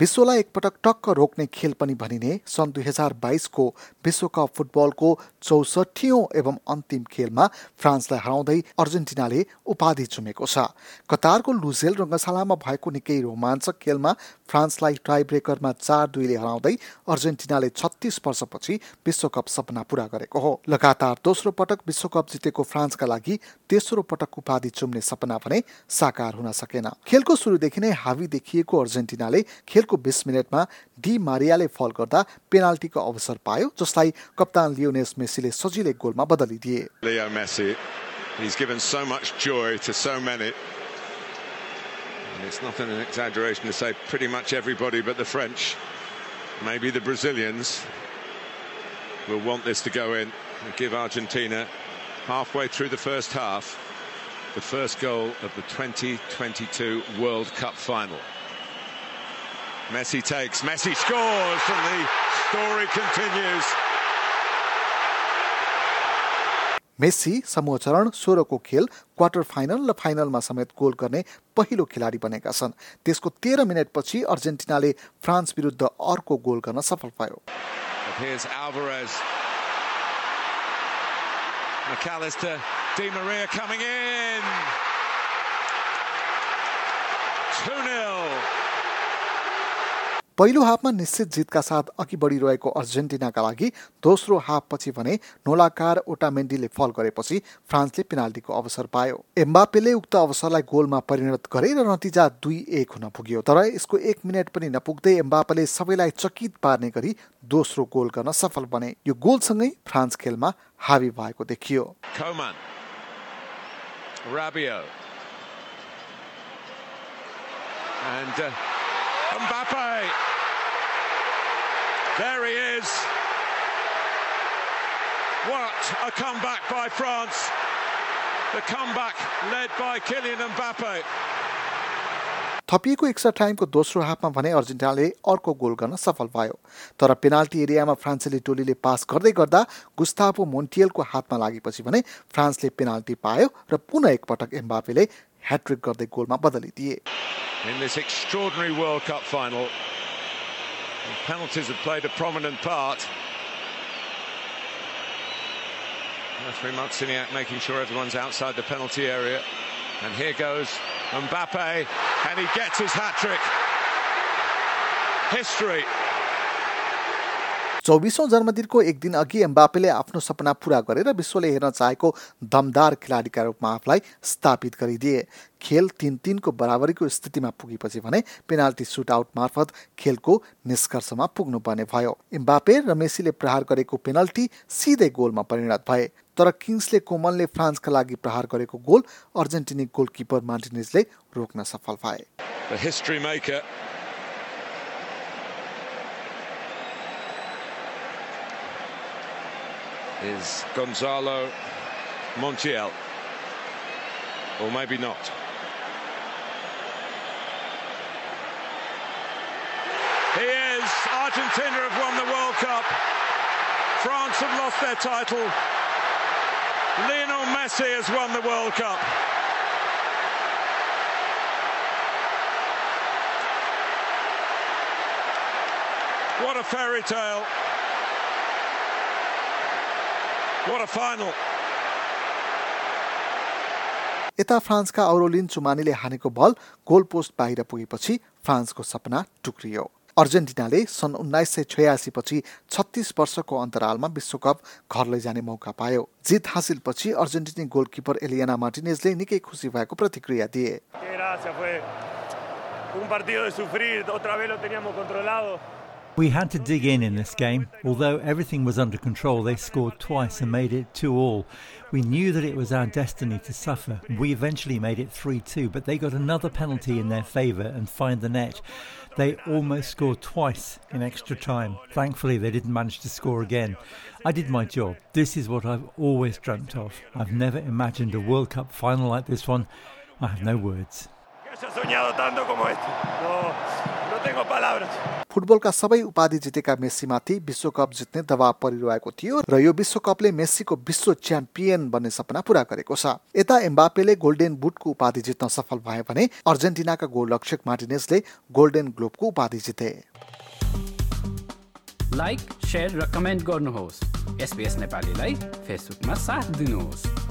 विश्वलाई एकपटक टक्क रोक्ने खेल पनि भनिने सन् दुई हजार बाइसको विश्वकप फुटबलको चौसठीौँ एवं अन्तिम खेलमा फ्रान्सलाई हराउँदै अर्जेन्टिनाले उपाधि चुमेको छ। कतारको लुजेल रङ्गशालामा भएको निकै रोमाञ्चक खेलमा फ्रान्सलाई टाई ब्रेकरमा चार दुईले हराउँदै अर्जेन्टिनाले छत्तिस वर्षपछि विश्वकप सपना पूरा गरेको हो। लगातार दोस्रो पटक विश्वकप जितेको फ्रान्सका लागि तेस्रो पटक उपाधि चुम्ने सपना भने साकार हुन सकेन। खेलको सुरुदेखि नै हावी देखिएको अर्जेन्टिनाले खेल खेलको बिस मिनटमा डी मारियाले फल गर्दा पेनाल्टीको अवसर पायो जसलाई कप्तान लियोनेस मेसीले सजिलै गोलमा बदलिदिए Leo Messi, he's given so much joy to so many. And it's not an exaggeration to say pretty much everybody but the French, maybe the Brazilians, will want this to go in and give Argentina halfway through the first half the first goal of the 2022 World Cup final. Messi takes, Messi scores, and the story continues. Messi समूह चरण सोह्रको खेल quarter final र फाइनलमा समेत goal गर्ने पहिलो खेलाडी बनेका छन् त्यसको तेह्र मिनटपछि अर्जेन्टिनाले फ्रान्स विरुद्ध अर्को गोल गर्न सफल भयो. McAllister, Di Maria coming in. 2 0. पहिलो हाफमा निश्चित जितका साथ अघि बढिरहेको अर्जेन्टिनाका लागि दोस्रो हाफपछि भने नोलाकार ओटामेन्डीले फल गरेपछि फ्रान्सले पेनाल्टीको अवसर पायो। एम्बापेले उक्त अवसरलाई गोलमा परिणत गरे र नतिजा दुई एक हुन पुग्यो। तर यसको एक मिनट पनि नपुग्दै एम्बापेले सबैलाई चकित पार्ने गरी दोस्रो गोल गर्न सफल बने। यो गोलसँगै फ्रान्स खेलमा हावी भएको देखियो. And uh, Mbappe. There he is. What a comeback by France. The comeback led by Kylian Mbappe. थपिएको एक्स्ट्रा टाइमको दोस्रो हाफमा भने अर्जेन्टिनाले अर्को गोल गर्न सफल भयो तर पेनाल्टी एरियामा फ्रान्सेली टोलीले पास गर्दै गर्दा गुस्तापो मोन्टियलको हातमा लागेपछि भने फ्रान्सले पेनाल्टी पायो र पुनः एकपटक एम्बापेले ह्याट्रिक गर्दै गोलमा बदलिदिए and he gets his hat trick. History. चौबिसौँ जन्मदिनको एक दिन अघि एम्बापेले आफ्नो सपना पुरा गरेर विश्वले हेर्न चाहेको दमदार खेलाडीका रूपमा आफूलाई स्थापित गरिदिए। खेल तिन तिनको बराबरीको स्थितिमा पुगेपछि भने पेनाल्टी सुटआउट मार्फत खेलको निष्कर्षमा पुग्नुपर्ने भयो। एम्बापे र मेसीले प्रहार गरेको पेनल्टी सिधै गोलमा परिणत भए। तर किङ्सले कोमनले फ्रान्सका लागि प्रहार गरेको गोल अर्जेन्टिनी गोलकिपर मार्टिनेजले रोक्न सफल भए the history maker. Is Gonzalo Montiel. Or maybe not. He is. Argentina have won the World Cup. France have lost their title. Lionel Messi has won the World Cup. What a fairy tale. What a final. यता फ्रान्सका औरोलिन चुमानीले हानेको बल goal post बाहिर पुगेपछि फ्रान्सको सपना टुक्रियो अर्जेन्टिनाले सन् उन्नाइस सय छयासी पछि छत्तिस वर्षको अन्तरालमा विश्वकप घर लैजाने मौका पायो। जित हासिलपछि अर्जेन्टिनी गोलकिपर एलियाना मार्टिनेजले निकै खुसी भएको प्रतिक्रिया दिए। We had to dig in in this game. Although everything was under control, they scored twice and made it 2 all. We knew that it was our destiny to suffer. We eventually made it 3 2, but they got another penalty in their favour and find the net. They almost scored twice in extra time. Thankfully, they didn't manage to score again. I did my job. This is what I've always dreamt of. I've never imagined a World Cup final like this one. I have no words. फुटबलका सबै उपाधि जितेका मेस्सीमाथि विश्वकप जित्ने दबाव परिरहेको थियो र यो विश्वकपले मेस्सीको विश्व च्याम्पियन बन्ने सपना पूरा गरेको छ। यता एम्बापेले गोल्डेन बुटको उपाधि जित्न सफल भए भने अर्जेन्टिनाका गोलरक्षक मार्टिनेसले गोल्डेन ग्लोबको उपाधि जिते। लाइक र कमेन्ट गर्नुहोस्। नेपालीलाई फेसबुकमा साथ दिनुहोस्।